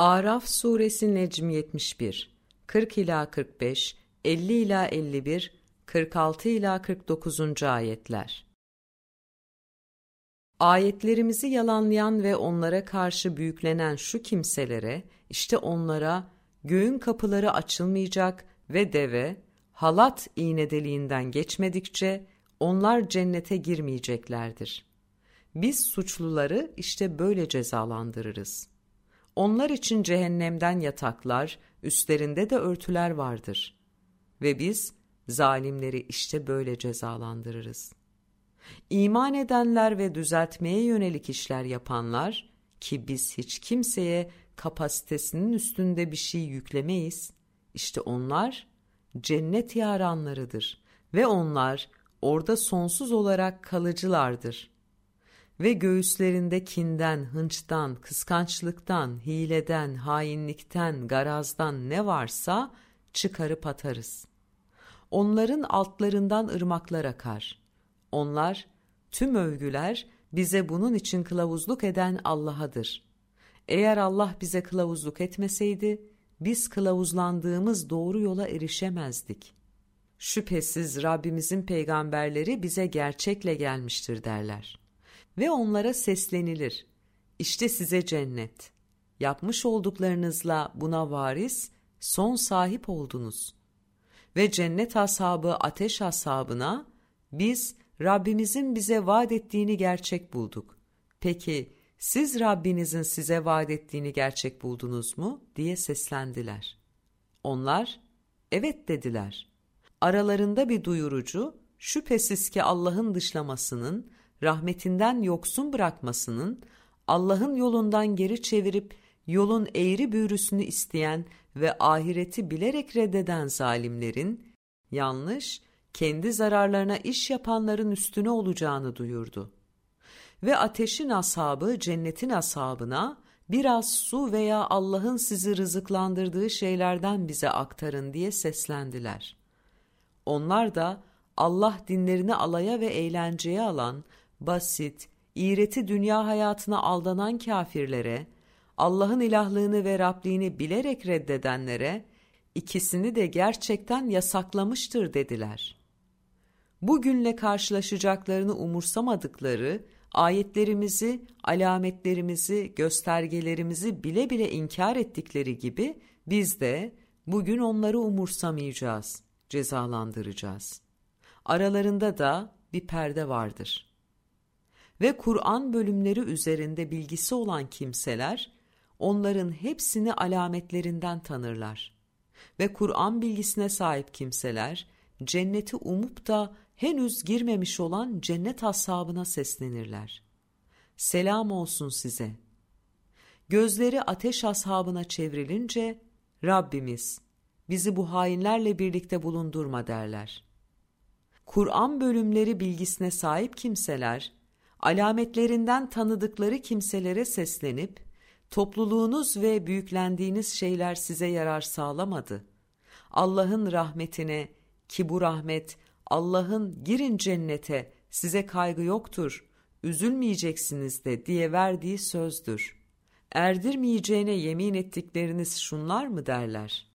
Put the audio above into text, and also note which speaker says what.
Speaker 1: Araf suresi Necm 71 40 ila 45 50 ila 51 46 ila 49. ayetler Ayetlerimizi yalanlayan ve onlara karşı büyüklenen şu kimselere işte onlara göğün kapıları açılmayacak ve deve halat iğne deliğinden geçmedikçe onlar cennete girmeyeceklerdir. Biz suçluları işte böyle cezalandırırız. Onlar için cehennemden yataklar, üstlerinde de örtüler vardır. Ve biz zalimleri işte böyle cezalandırırız. İman edenler ve düzeltmeye yönelik işler yapanlar ki biz hiç kimseye kapasitesinin üstünde bir şey yüklemeyiz. İşte onlar cennet yaranlarıdır ve onlar orada sonsuz olarak kalıcılardır ve göğüslerinde kinden, hınçtan, kıskançlıktan, hileden, hainlikten, garazdan ne varsa çıkarıp atarız. Onların altlarından ırmaklar akar. Onlar, tüm övgüler bize bunun için kılavuzluk eden Allah'adır. Eğer Allah bize kılavuzluk etmeseydi, biz kılavuzlandığımız doğru yola erişemezdik. Şüphesiz Rabbimizin peygamberleri bize gerçekle gelmiştir derler ve onlara seslenilir. İşte size cennet. Yapmış olduklarınızla buna varis, son sahip oldunuz. Ve cennet ashabı ateş ashabına, biz Rabbimizin bize vaat ettiğini gerçek bulduk. Peki siz Rabbinizin size vaat ettiğini gerçek buldunuz mu? diye seslendiler. Onlar, evet dediler. Aralarında bir duyurucu, şüphesiz ki Allah'ın dışlamasının, rahmetinden yoksun bırakmasının, Allah'ın yolundan geri çevirip yolun eğri büğrüsünü isteyen ve ahireti bilerek reddeden zalimlerin, yanlış, kendi zararlarına iş yapanların üstüne olacağını duyurdu. Ve ateşin ashabı cennetin ashabına biraz su veya Allah'ın sizi rızıklandırdığı şeylerden bize aktarın diye seslendiler. Onlar da Allah dinlerini alaya ve eğlenceye alan basit, iğreti dünya hayatına aldanan kafirlere, Allah'ın ilahlığını ve Rabliğini bilerek reddedenlere, ikisini de gerçekten yasaklamıştır dediler. Bugünle karşılaşacaklarını umursamadıkları, ayetlerimizi, alametlerimizi, göstergelerimizi bile bile inkar ettikleri gibi biz de bugün onları umursamayacağız, cezalandıracağız. Aralarında da bir perde vardır.'' Ve Kur'an bölümleri üzerinde bilgisi olan kimseler onların hepsini alametlerinden tanırlar. Ve Kur'an bilgisine sahip kimseler cenneti umup da henüz girmemiş olan cennet ashabına seslenirler. Selam olsun size. Gözleri ateş ashabına çevrilince Rabbimiz bizi bu hainlerle birlikte bulundurma derler. Kur'an bölümleri bilgisine sahip kimseler alametlerinden tanıdıkları kimselere seslenip, topluluğunuz ve büyüklendiğiniz şeyler size yarar sağlamadı. Allah'ın rahmetine, ki bu rahmet, Allah'ın girin cennete, size kaygı yoktur, üzülmeyeceksiniz de diye verdiği sözdür. Erdirmeyeceğine yemin ettikleriniz şunlar mı derler?